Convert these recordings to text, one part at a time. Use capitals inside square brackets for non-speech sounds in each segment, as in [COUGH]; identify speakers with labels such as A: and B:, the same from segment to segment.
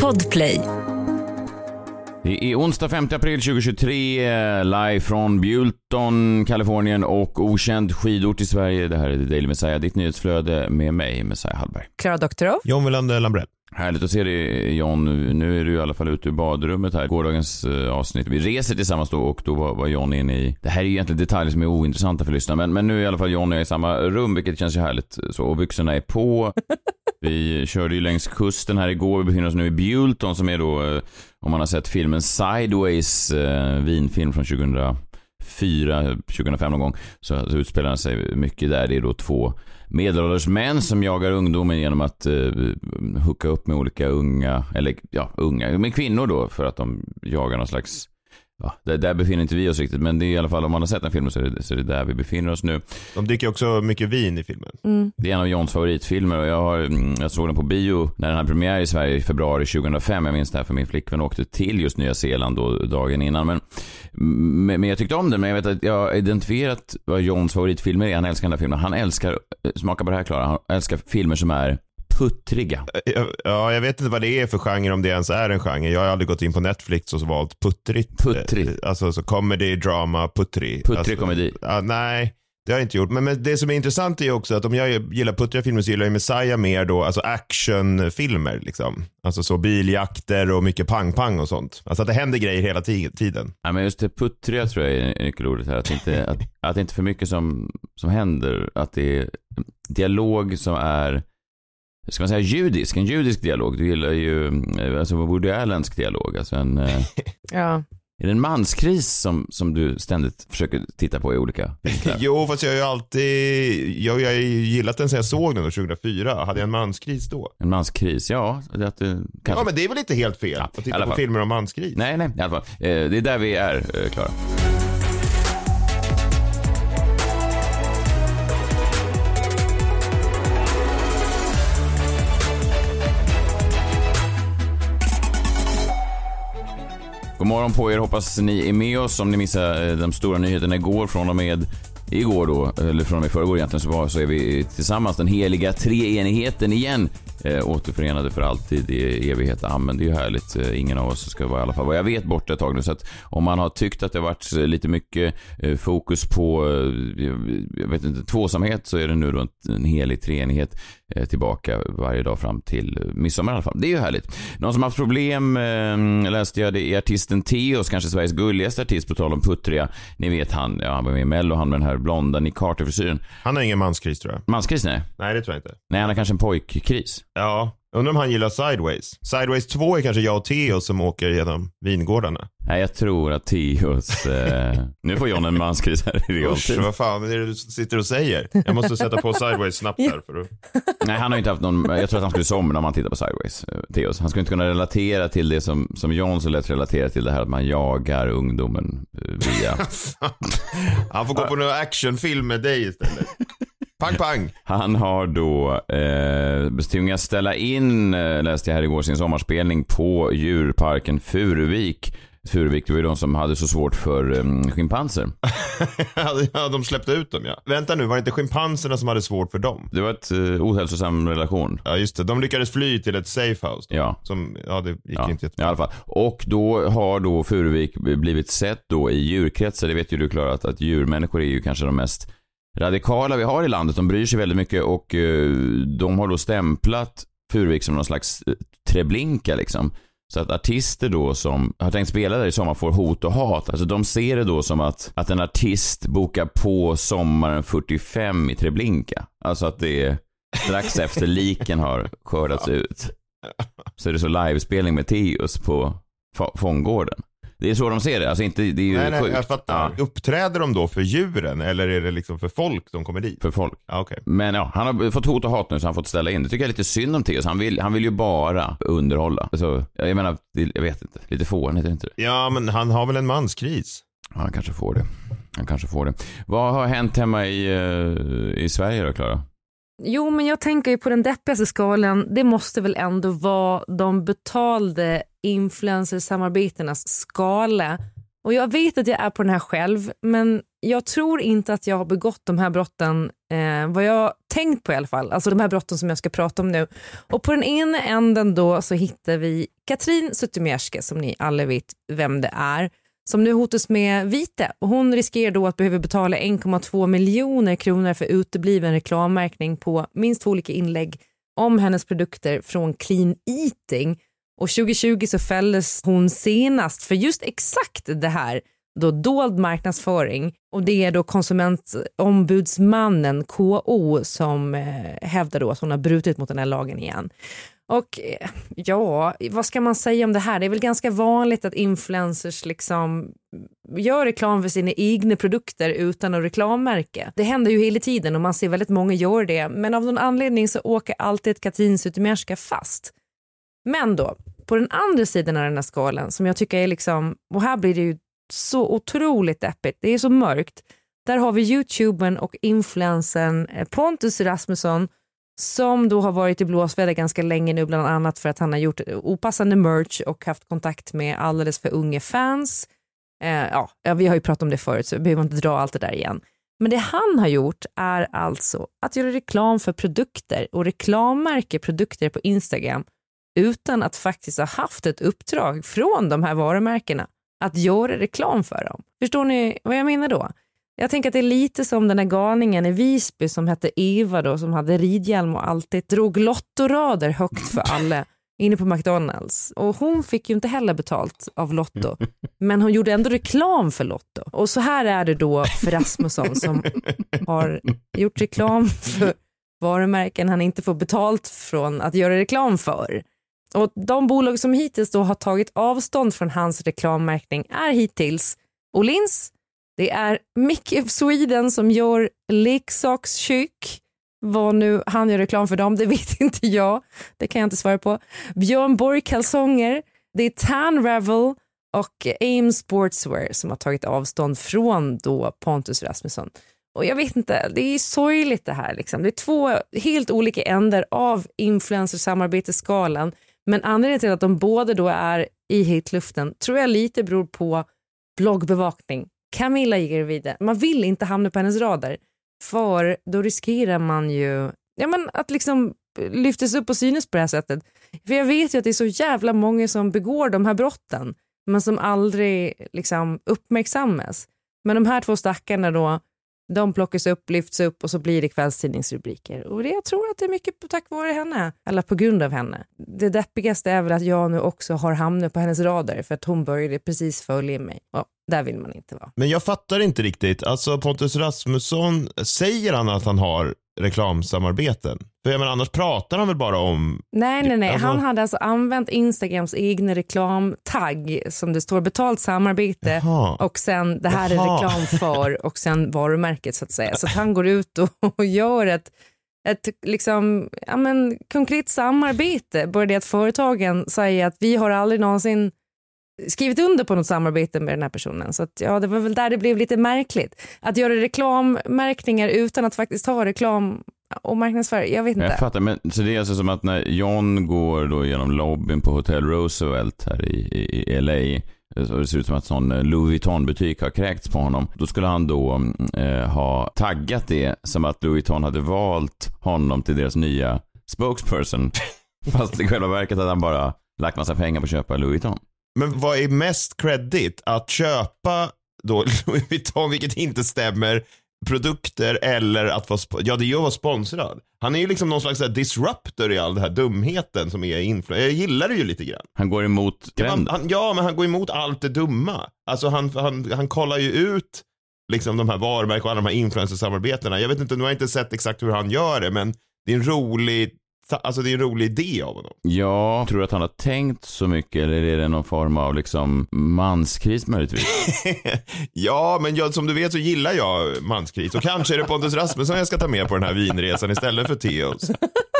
A: Podplay.
B: Det är onsdag 5 april 2023, live från Bulton, Kalifornien och okänd skidort i Sverige. Det här är The Daily Messiah, ditt nyhetsflöde med mig, Messiah Hallberg.
A: Klara Doktorow.
C: John Wilander Lambrell.
B: Härligt att se dig John. Nu är du i alla fall ute ur badrummet här. Gårdagens uh, avsnitt. Vi reser tillsammans då och då var, var John inne i... Det här är ju egentligen detaljer som är ointressanta för lyssnarna men, men nu är i alla fall John och jag i samma rum vilket känns ju härligt. Så, och byxorna är på. [LAUGHS] Vi körde ju längs kusten här igår. Vi befinner oss nu i Bulton som är då, eh, om man har sett filmen Sideways, eh, vinfilm från 2004, 2005 någon gång, så, så utspelar den sig mycket där. Det är då två medelålders män som jagar ungdomen genom att eh, hooka upp med olika unga, eller ja, unga, med kvinnor då för att de jagar någon slags Ja, där, där befinner inte vi oss riktigt, men det är i alla fall om man har sett den filmen så är det, så är det där vi befinner oss nu.
C: De dricker också mycket vin i filmen.
A: Mm.
B: Det är en av Johns favoritfilmer och jag, har, mm, jag såg den på bio när den hade premiär i Sverige i februari 2005. Jag minns det här för min flickvän åkte till just Nya Zeeland då, dagen innan. Men, men, men jag tyckte om den, men jag vet att jag har identifierat vad Johns favoritfilmer är. Han älskar den här filmen. Han älskar, smaka på det här Klara, han älskar filmer som är puttriga.
C: Ja, jag vet inte vad det är för genre, om det ens är en genre. Jag har aldrig gått in på Netflix och så valt puttrigt.
B: Puttrigt.
C: Alltså så comedy, drama, puttrig.
B: Puttrig
C: alltså,
B: komedi.
C: Ja, nej, det har jag inte gjort. Men, men det som är intressant är också att om jag gillar puttriga filmer så gillar jag Messiah mer då, alltså actionfilmer liksom. Alltså så biljakter och mycket pang-pang och sånt. Alltså att det händer grejer hela tiden.
B: Ja, men just det puttriga tror jag är nyckelordet här. Att det inte, att, att det inte är för mycket som, som händer. Att det är dialog som är ska man säga judisk, en judisk dialog. Du gillar ju alltså Woody Allensk dialog. Alltså en, [LAUGHS]
A: ja.
B: Är det en manskris som, som du ständigt försöker titta på i olika vinklar? [LAUGHS]
C: jo, fast jag har ju alltid, jag, jag har gillat den sen jag såg den då, 2004. Hade jag en manskris då?
B: En manskris, ja. Det, att kanske...
C: Ja, men det är väl inte helt fel ja, att titta på filmer om manskris?
B: Nej, nej, i alla fall. Det är där vi är, Klara. God morgon på er, hoppas ni är med oss. Om ni missade eh, de stora nyheterna igår från och med igår då, eller från och med förrgår egentligen, så, var, så är vi tillsammans den heliga treenigheten igen. Eh, återförenade för alltid i evighet. Amen, det är ju härligt. Eh, ingen av oss ska vara i alla fall vad jag vet borta ett tag nu. Så att om man har tyckt att det har varit eh, lite mycket eh, fokus på, eh, jag vet inte, tvåsamhet så är det nu då en, en helig treenighet tillbaka varje dag fram till midsommar i alla fall. Det är ju härligt. Någon som haft problem eh, läste jag, det är artisten Teos, kanske Sveriges gulligaste artist på tal om puttriga. Ni vet han, ja, han var med i Mello, han med den här blonda Nick Carter-frisyren.
C: Han har ingen manskris tror jag.
B: Manskris nej.
C: Nej, det tror jag inte.
B: Nej, han har kanske en pojkkris.
C: Ja, undrar om han gillar Sideways. Sideways 2 är kanske jag och Theo som åker genom vingårdarna.
B: Nej, jag tror att Teos... Eh... [LAUGHS] nu får John en manskris här i realtid.
C: Usch, vad fan är det du sitter och säger? Jag måste sätta på Sideways snabbt här för att... [LAUGHS]
B: Nej, han har inte haft någon... Jag tror att han skulle somna om man tittar på Sideways, eh, Teos. Han skulle inte kunna relatera till det som, som John så lätt relaterar till, det här att man jagar ungdomen eh, via... [LAUGHS]
C: han får gå på någon actionfilm med dig istället. Pang, pang.
B: Han har då eh, tvingats ställa in, eh, läste jag här igår, sin sommarspelning på djurparken Furuvik. Furuvik, det var ju de som hade så svårt för um, schimpanser. [LAUGHS]
C: ja, de släppte ut dem ja. Vänta nu, var det inte schimpanserna som hade svårt för dem?
B: Det var ett uh, ohälsosam relation.
C: Ja, just det. De lyckades fly till ett safehouse.
B: Ja.
C: Som, ja, det gick
B: ja,
C: inte
B: jättebra. I alla fall. Och då har då Furuvik blivit sett då i djurkretsar, det vet ju du Klara, att, att djurmänniskor är ju kanske de mest radikala vi har i landet. De bryr sig väldigt mycket och uh, de har då stämplat Furuvik som någon slags uh, treblinka liksom. Så att artister då som har tänkt spela där i sommar får hot och hat. Alltså de ser det då som att, att en artist bokar på sommaren 45 i Treblinka. Alltså att det är strax efter liken har skördats ut. Så är det så livespelning med Teos på fångården. Det är så de ser det. Alltså inte, det är ju
C: nej, nej,
B: sjukt.
C: Jag fattar. Ja. Uppträder de då för djuren eller är det liksom för folk de kommer dit?
B: För folk.
C: Ja, okay.
B: Men ja, han har fått hot och hat nu så han har fått ställa in. Det tycker jag är lite synd om Theoz. Han vill, han vill ju bara underhålla. Alltså, jag menar, jag vet inte. Lite fånigt, är inte det?
C: Ja, men han har väl en manskris?
B: Han kanske får det. Han kanske får det. Vad har hänt hemma i, uh, i Sverige då, Klara?
A: Jo, men jag tänker ju på den deppigaste skalan. Det måste väl ändå vara de betalde influencersamarbetenas skala. Och jag vet att jag är på den här själv, men jag tror inte att jag har begått de här brotten. Eh, vad jag tänkt på i alla fall. Alltså de här brotten som jag ska prata om nu. Och på den ena änden då så hittar vi Katrin Zytomierska som ni alla vet vem det är som nu hotas med vite. Och hon riskerar då att behöva betala 1,2 miljoner kronor för utebliven reklammärkning på minst två olika inlägg om hennes produkter från Clean Eating. Och 2020 så fälldes hon senast för just exakt det här då dold marknadsföring. Och det är då konsumentombudsmannen KO som eh, hävdar då att hon har brutit mot den här lagen igen. Och eh, ja, vad ska man säga om det här? Det är väl ganska vanligt att influencers liksom gör reklam för sina egna produkter utan att reklammärke. Det händer ju hela tiden och man ser väldigt många gör det, men av någon anledning så åker alltid Katrin Zytomierska fast. Men då, på den andra sidan av den här skalan som jag tycker är liksom, och här blir det ju så otroligt deppigt, det är så mörkt. Där har vi youtubern och influencern eh, Pontus Rasmusson som då har varit i blåsväder ganska länge nu bland annat för att han har gjort opassande merch och haft kontakt med alldeles för unga fans. Eh, ja, vi har ju pratat om det förut så vi behöver inte dra allt det där igen. Men det han har gjort är alltså att göra reklam för produkter och reklammärke produkter på Instagram utan att faktiskt ha haft ett uppdrag från de här varumärkena att göra reklam för dem. Förstår ni vad jag menar då? Jag tänker att det är lite som den där galningen i Visby som hette Eva då, som hade ridhjälm och alltid drog lottorader högt för alla [LAUGHS] inne på McDonalds. Och hon fick ju inte heller betalt av Lotto, [LAUGHS] men hon gjorde ändå reklam för Lotto. Och så här är det då för Rasmusson som har gjort reklam för varumärken han inte får betalt från att göra reklam för. Och de bolag som hittills då har tagit avstånd från hans reklammärkning är hittills Olins, det är Mickey of Sweden som gör leksakskök. Vad nu han gör reklam för dem, det [LAUGHS] vet inte jag. Det kan jag inte svara på. Björn Borg kalsonger. Det är Tan Revel och AIM Sportswear som har tagit avstånd från då Pontus Rasmusson. Och jag vet inte, det är sorgligt det här. Liksom. Det är två helt olika ändar av influencersamarbetesskalan. Men anledningen till att de båda då är i hitluften tror jag lite beror på bloggbevakning Camilla ger vidare. Man vill inte hamna på hennes radar för då riskerar man ju ja, men att liksom lyftas upp och synes på det här sättet. För jag vet ju att det är så jävla många som begår de här brotten men som aldrig liksom uppmärksammas. Men de här två stackarna då de plockas upp, lyfts upp och så blir det kvällstidningsrubriker. Och det, jag tror att det är mycket tack vare henne, eller på grund av henne. Det deppigaste är väl att jag nu också har hamnat på hennes radar för att hon började precis följa mig. Och där vill man inte vara.
C: Men jag fattar inte riktigt. Alltså Pontus Rasmusson, säger han att han har reklamsamarbeten? För jag menar, annars pratar han väl bara om...
A: Nej, nej, nej. Alltså... Han hade alltså använt Instagrams egna reklamtagg som det står betalt samarbete Jaha. och sen det här Jaha. är reklam för [LAUGHS] och sen varumärket så att säga. Så att han går ut och, och gör ett ett liksom, ja, men, konkret samarbete. Bara det att företagen säger att vi har aldrig någonsin skrivit under på något samarbete med den här personen. Så att, ja, det var väl där det blev lite märkligt. Att göra reklammärkningar utan att faktiskt ha reklam och marknadsföring. Jag vet inte.
B: Jag fattar, men så det är alltså som att när John går då genom lobbyn på Hotel Roosevelt här i, i, i LA så det ser ut som att sån eh, Louis Vuitton-butik har kräkts på honom. Då skulle han då eh, ha taggat det som att Louis Vuitton hade valt honom till deras nya spokesperson. [LAUGHS] Fast i själva verket hade han bara lagt massa pengar på att köpa Louis Vuitton.
C: Men vad är mest credit? Att köpa då [LAUGHS] Louis Vuitton, vilket inte stämmer, produkter eller att vara, ja det är ju att vara sponsrad. Han är ju liksom någon slags disruptor i all den här dumheten som är influencer. Jag gillar det ju lite grann.
B: Han går emot trenden.
C: Ja, han, ja, men han går emot allt det dumma. Alltså han, han, han kollar ju ut liksom de här varumärken och alla de här influencersamarbetena. Jag vet inte, nu har jag inte sett exakt hur han gör det, men det är en rolig Alltså det är en rolig idé av honom.
B: Ja, tror du att han har tänkt så mycket eller är det någon form av liksom manskris möjligtvis? [LAUGHS]
C: ja, men jag, som du vet så gillar jag manskris och kanske är det Pontus Rasmusson jag ska ta med på den här vinresan istället för Theos.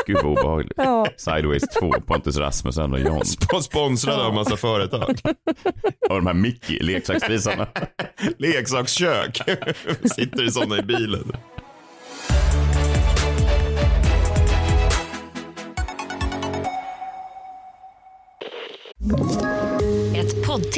B: Gud vad obehagligt. Ja. Sideways 2, Pontus Rasmusson och John. [LAUGHS]
C: Sp sponsrade av en massa företag. [LAUGHS]
B: och de här Mickey, leksaksspisarna.
C: Leksakskök. Sitter i sådana i bilen.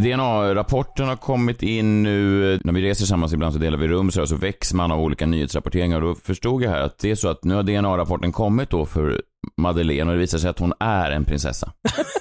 B: DNA-rapporten har kommit in nu. När vi reser tillsammans ibland så delar vi rum så, så väcks man av olika nyhetsrapporteringar. Och då förstod jag här att det är så att nu har DNA-rapporten kommit då för Madeleine och det visar sig att hon är en prinsessa.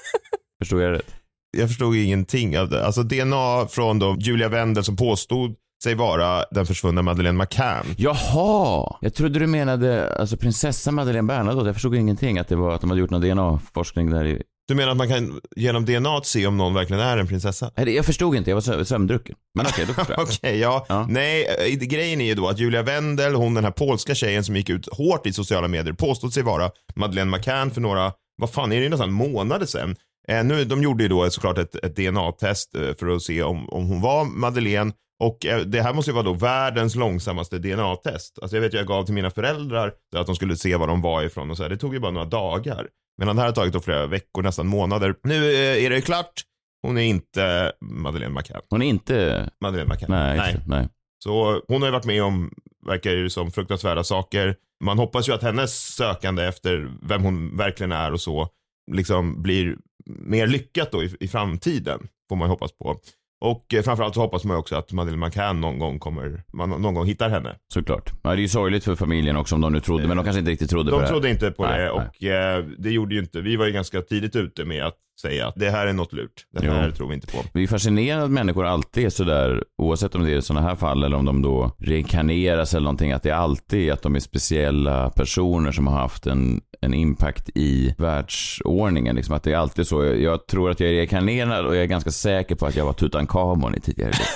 B: [LAUGHS] förstod jag rätt?
C: Jag förstod ingenting av det. Alltså DNA från då Julia Wendel som påstod sig vara den försvunna Madeleine McCann.
B: Jaha! Jag trodde du menade alltså prinsessa Madeleine Bernadotte. Jag förstod ingenting att det var att de hade gjort någon DNA-forskning där i
C: du menar att man kan genom DNA se om någon verkligen är en prinsessa?
B: Nej, jag förstod inte, jag var sömndrucken. Men okej, okay, då [LAUGHS] förstår
C: jag. okay, ja. ja. Nej, eh, grejen är ju då att Julia Wendel, hon den här polska tjejen som gick ut hårt i sociala medier, påstod sig vara Madeleine McCann för några, vad fan är det nästan månader sedan. Eh, nu, de gjorde ju då såklart ett, ett DNA-test eh, för att se om, om hon var Madeleine och eh, det här måste ju vara då världens långsammaste DNA-test. Alltså jag vet ju jag gav till mina föräldrar att de skulle se var de var ifrån och så här. Det tog ju bara några dagar. Medan det här har tagit då flera veckor, nästan månader. Nu eh, är det klart. Hon är inte Madeleine McCann.
B: Hon är inte
C: Madeleine McCann.
B: Nej, nej. nej.
C: Så hon har ju varit med om, verkar det som, fruktansvärda saker. Man hoppas ju att hennes sökande efter vem hon verkligen är och så, liksom blir mer lyckat då i, i framtiden. Får man hoppas på. Och eh, framförallt så hoppas man också att Madeleine McCann någon gång kommer, man någon gång hittar henne.
B: Såklart. Ja, det är ju sorgligt för familjen också om de nu trodde, men de kanske inte riktigt trodde
C: de
B: på det.
C: De trodde inte på nej, det och. Eh, det gjorde ju inte, vi var ju ganska tidigt ute med att säga att det här är något lurt. Det här jo. tror vi inte på.
B: Det är fascinerande att människor alltid är sådär, oavsett om det är sådana här fall eller om de då reinkarneras eller någonting, att det alltid är att de är speciella personer som har haft en, en impact i världsordningen. Liksom att det är alltid så. Jag tror att jag är reinkarnerad och jag är ganska säker på att jag var Tutankhamon i tidigare liv.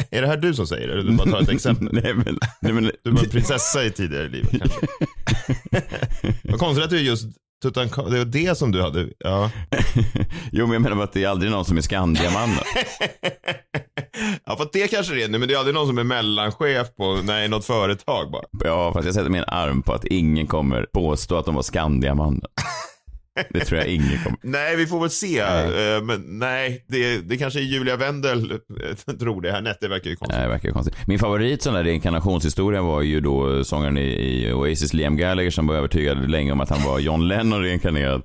B: [LAUGHS]
C: är det här du som säger det? Du bara tar ett exempel. [LAUGHS]
B: nej, men, nej, men,
C: du var prinsessa i tidigare livet kanske. [LAUGHS] Vad konstigt att du just Tutankhamon, det var det som du hade, ja. [LAUGHS]
B: jo men jag menar bara att det är aldrig någon som är Skandiamannen. [LAUGHS]
C: ja fast det kanske det är nu, men det är aldrig någon som är mellanchef på, nej, något företag bara.
B: Ja fast jag sätter min arm på att ingen kommer påstå att de var Skandiamannen. [LAUGHS] Det tror jag ingen kommer. [LAUGHS]
C: nej, vi får väl se. Nej. Uh, men nej, det, det kanske är Julia Wendel uh, [LAUGHS] tror det. Härnett, det verkar ju konstigt.
B: Nej, det verkar konstigt. Min favorit sån där reinkarnationshistoria var ju då sångaren i, Oasis, Liam Gallagher, som var övertygad länge om att han var John Lennon reinkarnerad.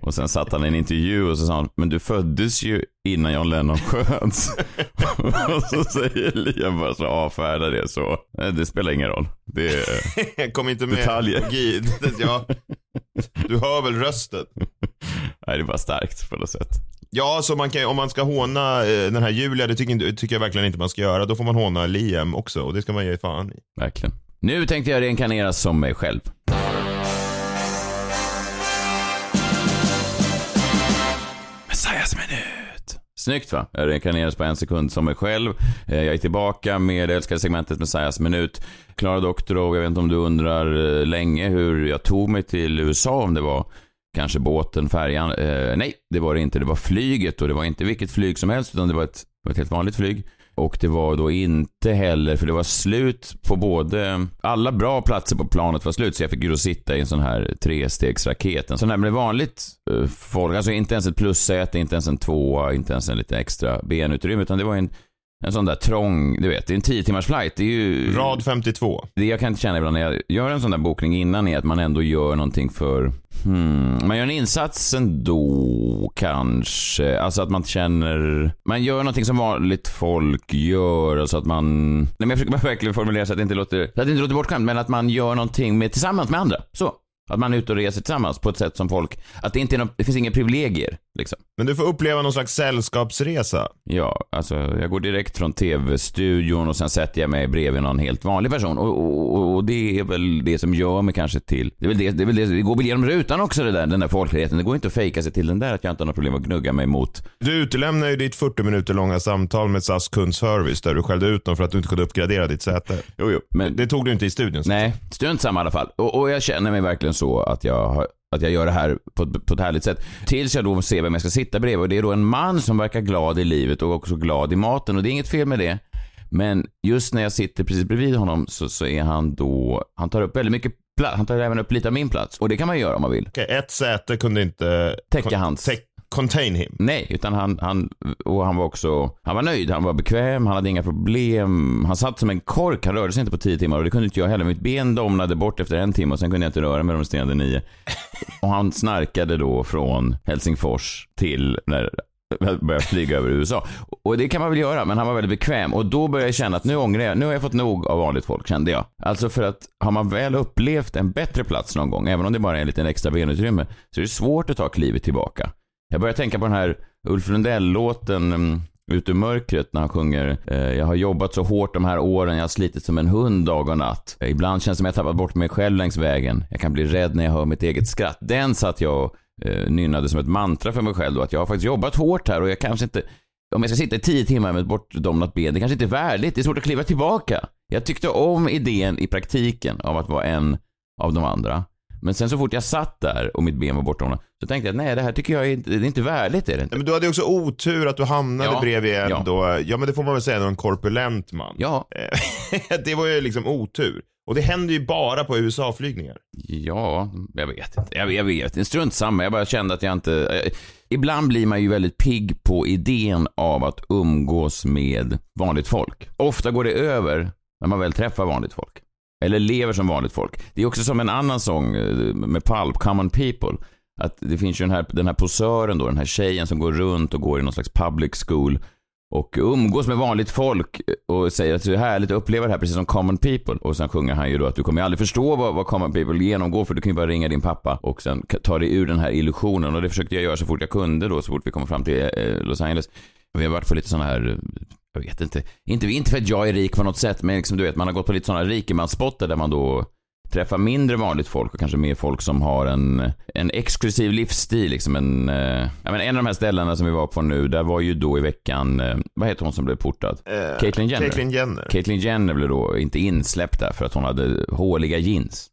B: Och sen satt han i en intervju och så sa han, men du föddes ju innan John Lennon sköts. [LAUGHS] och så säger Liam bara så avfärdar det så. Det spelar ingen roll. Det är
C: Kom inte med
B: detaljer.
C: ja. Du hör väl rösten? [LAUGHS]
B: Nej, det är bara starkt på något sätt.
C: Ja, så man kan, om man ska håna eh, den här Julia, det tycker, tycker jag verkligen inte man ska göra. Då får man håna Liam också och det ska man ge fan i.
B: Verkligen. Nu tänkte jag reinkarneras som mig själv. Messias minut. Snyggt va? Jag reinkarnerades på en sekund som mig själv. Eh, jag är tillbaka med det älskade segmentet Messias minut. Klara Doktorow, jag vet inte om du undrar eh, länge hur jag tog mig till USA, om det var kanske båten, färjan. Eh, nej, det var det inte. Det var flyget och det var inte vilket flyg som helst utan det var ett, ett helt vanligt flyg. Och det var då inte heller, för det var slut på både, alla bra platser på planet var slut så jag fick ju då sitta i en sån här trestegsraket. En sån här med vanligt eh, folk, alltså inte ens ett plussäte, inte ens en tvåa, inte ens en lite extra benutrymme utan det var en en sån där trång, du vet, det är en 10 timmars flight. Det är ju...
C: Rad 52.
B: Det jag kan känna ibland när jag gör en sån där bokning innan är att man ändå gör någonting för, hmm, man gör en insats ändå kanske. Alltså att man känner, man gör någonting som vanligt folk gör. Alltså att man, nej men jag försöker verkligen formulera så att det inte låter, så att det inte låter bortskämt, men att man gör någonting med, tillsammans med andra. Så. Att man är ute och reser tillsammans på ett sätt som folk, att det inte är något, det finns inga privilegier. Liksom.
C: Men du får uppleva någon slags sällskapsresa.
B: Ja, alltså jag går direkt från tv-studion och sen sätter jag mig bredvid någon helt vanlig person. Och, och, och, det är väl det som gör mig kanske till, det är väl det, det, är väl det, det går väl genom rutan också det där, den där folkligheten. Det går inte att fejka sig till den där att jag inte har något problem att gnugga mig mot.
C: Du utelämnar ju ditt 40 minuter långa samtal med SAS kundservice där du skällde ut dem för att du inte kunde uppgradera ditt säte.
B: Jo, jo.
C: Men det tog du inte i studion.
B: Nej, strunt samma i alla fall. Och, och jag känner mig verkligen så att jag att jag gör det här på, på ett härligt sätt. Tills jag då ser vem jag ska sitta bredvid och det är då en man som verkar glad i livet och också glad i maten och det är inget fel med det. Men just när jag sitter precis bredvid honom så, så är han då, han tar upp väldigt mycket plats, han tar även upp lite av min plats. Och det kan man göra om man vill.
C: Okej, ett säte kunde inte...
B: Täcka hans.
C: täck- contain him.
B: Nej, utan han, han, och han var också, han var nöjd, han var bekväm, han hade inga problem. Han satt som en kork, han rörde sig inte på tio timmar och det kunde inte jag heller. Mitt ben domnade bort efter en timme och sen kunde jag inte röra mig de resterande nio. Och han snarkade då från Helsingfors till när jag började flyga över USA. Och det kan man väl göra, men han var väldigt bekväm. Och då började jag känna att nu ångrar jag, nu har jag fått nog av vanligt folk, kände jag. Alltså för att har man väl upplevt en bättre plats någon gång, även om det bara är en liten extra benutrymme, så är det svårt att ta klivet tillbaka. Jag börjar tänka på den här Ulf Lundell-låten mm, Ut ur mörkret när han sjunger eh, Jag har jobbat så hårt de här åren, jag har slitit som en hund dag och natt. Eh, ibland känns det som jag tappat bort mig själv längs vägen. Jag kan bli rädd när jag hör mitt eget skratt. Den satt jag och eh, nynnade som ett mantra för mig själv då, att jag har faktiskt jobbat hårt här och jag kanske inte om jag ska sitta i tio timmar med ett bortdomnat ben, det kanske inte är värdigt. Det är svårt att kliva tillbaka. Jag tyckte om idén i praktiken av att vara en av de andra. Men sen så fort jag satt där och mitt ben var bortdomnat så tänkte jag nej det här tycker jag är inte, det är inte värdigt är det inte.
C: Men du hade också otur att du hamnade
B: Ja,
C: bredvid en
B: ja.
C: då, ja men det får man väl säga, en korpulent man.
B: Ja,
C: Eh, [LAUGHS] det var ju liksom otur. Och det händer ju bara på USA-flygningar.
B: ja, jag vet inte. Jag, jag vet inte. Strunt samma. Jag bara kände att jag inte... Eh, ibland blir man ju väldigt pigg på idén av att umgås med vanligt folk. Ofta går det över när man väl träffar vanligt folk. Eller lever som vanligt folk. Det är också som en annan sång eh, med Palp, Common People. Att det finns ju den här, den här posören då, den här tjejen som går runt och går i någon slags public school och umgås med vanligt folk och säger att det är härligt att uppleva det här precis som common people. Och sen sjunger han ju då att du kommer ju aldrig förstå vad, vad common people genomgår för du kan ju bara ringa din pappa och sen ta dig ur den här illusionen. Och det försökte jag göra så fort jag kunde då, så fort vi kom fram till eh, Los Angeles. Vi har varit på lite sådana här, eh, jag vet inte, inte, inte för att jag är rik på något sätt, men liksom du vet, man har gått på lite sådana rikemansspottar där man då träffar mindre vanligt folk och kanske mer folk som har en, en exklusiv livsstil. Liksom en, eh, ja, men en av de här ställena som vi var på nu, där var ju då i veckan, eh, vad heter hon som blev portad?
C: Eh,
B: Caitlyn Jenner.
C: Caitlyn Jenner.
B: Caitlyn Jenner blev då inte insläppt där för att hon hade håliga jeans.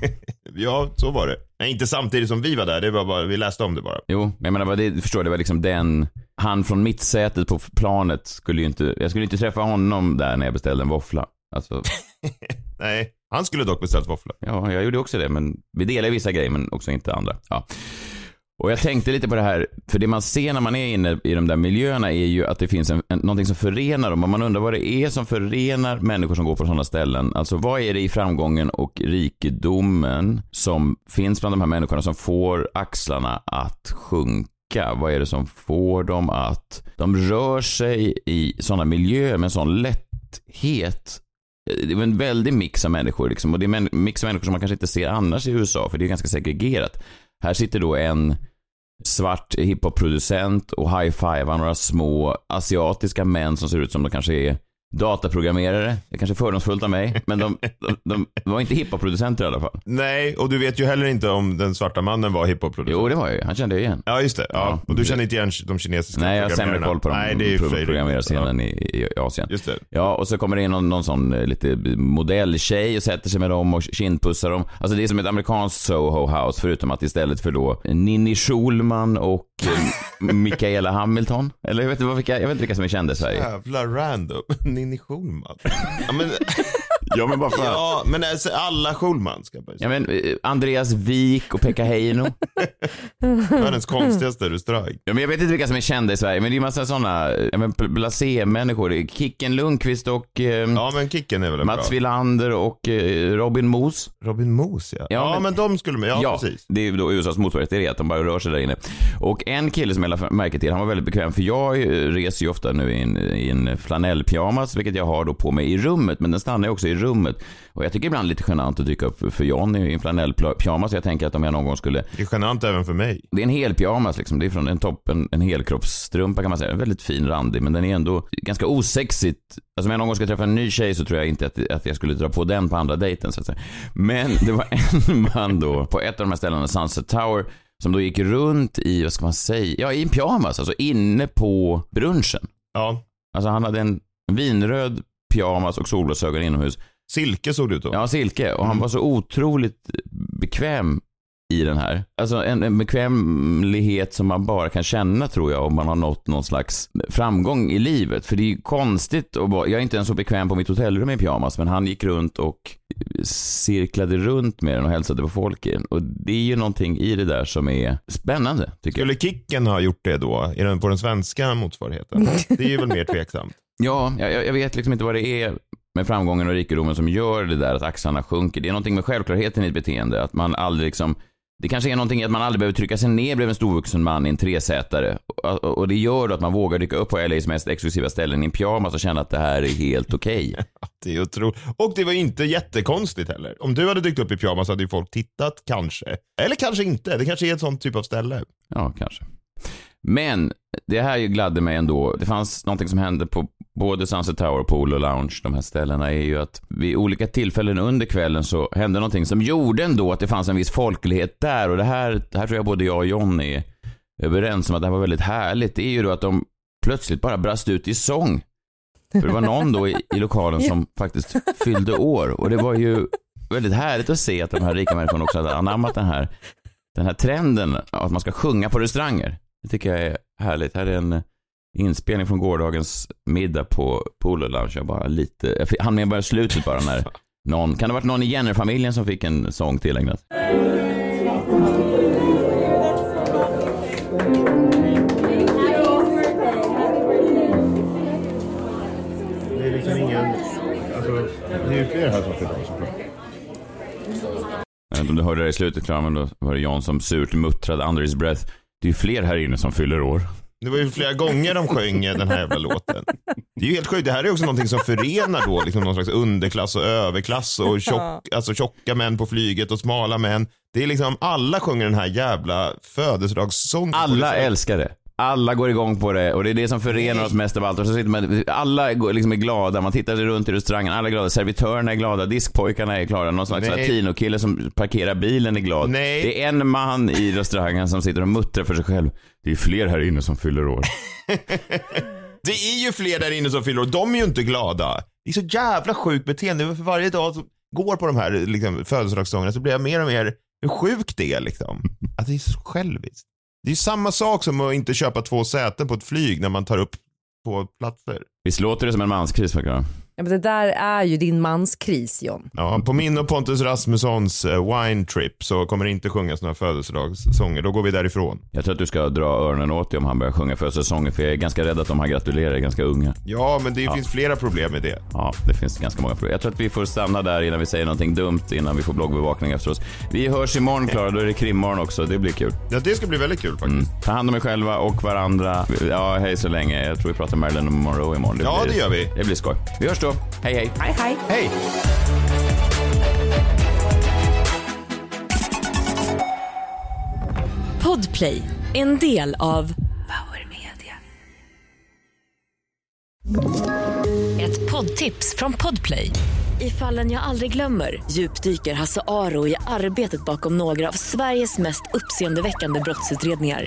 B: [LAUGHS]
C: Ja, så var det. Nej, inte samtidigt som vi var där, det var bara, vi läste om det bara.
B: Jo, men jag menar, det, förstår, det var liksom den, han från mittsätet på planet skulle ju inte, jag skulle inte träffa honom där när jag beställde en våffla. Alltså, [LAUGHS]
C: Nej, han skulle dock beställt våfflor.
B: Ja, jag gjorde också det, men vi delar vissa grejer, men också inte andra. Ja. Och jag tänkte lite på det här, för det man ser när man är inne i de där miljöerna är ju att det finns en, en, någonting som förenar dem. Och man undrar vad det är som förenar människor som går på sådana ställen. Alltså vad är det i framgången och rikedomen som finns bland de här människorna som får axlarna att sjunka? Vad är det som får dem att... De rör sig i sådana miljöer med sån lätthet det var en väldig mix av människor liksom, och det är en mix av människor som man kanske inte ser annars i USA för det är ganska segregerat. Här sitter då en svart hiphop-producent och high-fivar några små asiatiska män som ser ut som de kanske är dataprogrammerare. Det är kanske är fördomsfullt av mig, men de, de, de, var inte hiphop-producenter i alla fall.
C: Nej, och du vet ju heller inte om den svarta mannen var hiphop-producent.
B: Jo, det var jag ju. Han kände jag igen.
C: Ja, just det. Ja.
B: Ja.
C: Och du känner inte igen de kinesiska
B: Nej, jag har sämre koll på
C: Nej,
B: de
C: det är ju för sig-
B: programmeраrscenen i, i Asien.
C: Just det.
B: Ja, och så kommer det in någon, någon sån eh, lite modelltjej och sätter sig med dem och kindpussar dem. Alltså det är som ett amerikanskt Soho House förutom att istället för då Ninni Schulman och eh, [LAUGHS] Mikaela Hamilton. Eller jag vet inte vilka, jag vet inte vilka som är kända i Sverige.
C: Jävla random. [LAUGHS] Ninni Schulman. ja, men,
B: Ja, men bara för
C: ja, men alltså, alla Schulman ska jag
B: Ja, men eh, Andreas Wik och Pekka Heino. [LAUGHS]
C: Världens konstigaste restaurang.
B: Ja, men jag vet inte vilka som är kända i Sverige, men det är massa sådana ja, men blasé-människor. Kicken Lundqvist och eh,
C: Ja, men Kicken är väl
B: Mats
C: bra.
B: Wilander och eh, Robin Moos.
C: Robin Moos ja. Ja,
B: men-
C: men, de skulle man, ja, precis.
B: det är då USAs motsvarighet till det, att de bara rör sig där inne. Och en kille som jag lade märke till, han var väldigt bekväm, för jag eh, reser ju ofta nu i en, i en flanellpyjamas, vilket jag har då på mig i rummet, men den stannar ju också i rummet. Och jag tycker ibland lite genant att dyka upp för John i en flanellpyjamas, jag tänker att om jag någon gång skulle
C: Det är genant även för mig.
B: det är en hel pyjamas liksom. Det är från en topp, en, en helkroppsstrumpa kan man säga. En väldigt fin randig, men den är ändå ganska osexigt. Alltså om jag någon gång ska träffa en ny tjej så tror jag inte att, att jag skulle dra på den på andra dejten så att säga. Men [LAUGHS] det var en man då på ett av de här ställena, Sunset Tower, som då gick runt i, vad ska man säga, ja i en pyjamas, alltså inne på brunchen.
C: Ja.
B: Alltså han hade en vinröd pyjamas och solglasögon inomhus.
C: Silke såg det ut då.
B: Ja, silke. Och han
C: Mm.
B: var så otroligt bekväm i den här. Alltså en, en bekvämlighet som man bara kan känna tror jag om man har nått någon slags framgång i livet. För det är ju konstigt att vara, jag är inte ens så bekväm på mitt hotellrum i pyjamas, men han gick runt och cirklade runt med den och hälsade på folk i den. Och det är ju någonting i det där som är spännande, tycker jag.
C: Skulle Kicken ha gjort det då, i den, på den svenska motsvarigheten? [LAUGHS] Det är ju väl mer tveksamt.
B: Ja, jag, jag vet liksom inte vad det är med framgången och rikedomen som gör det där att axlarna sjunker. Det är någonting med självklarheten i ett beteende, att man aldrig liksom det kanske är någonting i att man aldrig behöver trycka sig ner bredvid en storvuxen man i en tresätare. Och, och det gör då att man vågar dyka upp på LAs mest exklusiva ställen i en pyjamas och känna att det här är helt okej. [LAUGHS] Okay.
C: det är otroligt. Och det var inte jättekonstigt heller. Om du hade dykt upp i pyjamas hade ju folk tittat kanske. Eller kanske inte. Det kanske är ett sånt typ av ställe.
B: Ja, kanske. Men det här gladde mig ändå. Det fanns någonting som hände på både Sunset Tower Pool och Lounge, de här ställena, är ju att vid olika tillfällen under kvällen så hände någonting som gjorde ändå att det fanns en viss folklighet där. Och det här, det här tror jag både jag och John är överens om att det här var väldigt härligt. Det är ju då att de plötsligt bara brast ut i sång. För det var någon då i, i lokalen som faktiskt fyllde år. Och det var ju väldigt härligt att se att de här rika människorna också hade anammat den här, den här trenden att man ska sjunga på restauranger. Det tycker jag är härligt. Här är en inspelning från gårdagens middag på Polo Lounge. Jag bara lite, jag hann med bara slutet bara när någon, kan det ha varit någon i Jenner-familjen som fick en sång tillägnad?
C: Det är liksom ingen, alltså, det är ju fler här som fyller såklart.
B: Jag vet inte om du hörde det i slutet, klar, men då var det Jan som surt muttrade under his breath. Det är ju fler här inne som fyller år.
C: Det var ju flera gånger de sjöng den här jävla låten. Det är ju helt sjukt. Det här är också någonting som förenar då liksom någon slags underklass och överklass och tjock, alltså tjocka män på flyget och smala män. Det är liksom alla sjunger den här jävla födelsedagssången.
B: Alla älskar det. Alla går igång på det och det är det som förenar oss mest av allt. Och så sitter man, alla liksom är glada, man tittar sig runt i restaurangen, alla är glada. Servitörerna är glada, diskpojkarna är glada, någon slags latinokille som parkerar bilen är glad.
C: Nej.
B: Det är en man i restaurangen som sitter och muttrar för sig själv. Det är fler här inne som fyller år. [LAUGHS]
C: det är ju fler där inne som fyller år, de är ju inte glada. Det är så jävla sjukt beteende. För varje dag som går på de här liksom, födelsedagssångerna så blir jag mer och mer hur sjukt det är liksom. Att det är så själviskt. Det är samma sak som att inte köpa två säten på ett flyg när man tar upp två platser.
B: Visst låter det som en manskris, Macron?
A: Ja, men det där är ju din manskris, John.
C: Ja, på min och Pontus Rasmussons uh, wine trip så kommer det inte sjungas några födelsedagssånger. Då går vi därifrån.
B: Jag tror att du ska dra öronen åt dig om han börjar sjunga födelsedagssånger, för jag är ganska rädd att de här gratulerar är ganska unga.
C: Ja, men det ja. finns flera problem med det.
B: Ja, det finns ganska många problem. Jag tror att vi får stanna där innan vi säger någonting dumt, innan vi får bloggbevakning efter oss. Vi hörs imorgon, Klara. Då är det krimmorgon också. Det blir kul.
C: Ja, det ska bli väldigt kul faktiskt. Mm.
B: Ta hand om er själva och varandra. Ja, hej så länge. Jag tror vi pratar Marilyn Monroe imorgon.
C: Det ja, blir, det gör vi.
B: Det blir skoj. Vi hörs då. Hej, hej.
A: Hej, hej.
C: Hej.
D: Podplay, en del av Power Media. Ett poddtips från Podplay. I fallen jag aldrig glömmer djupdyker Hasse Aro i arbetet bakom några av Sveriges mest uppseendeväckande brottsutredningar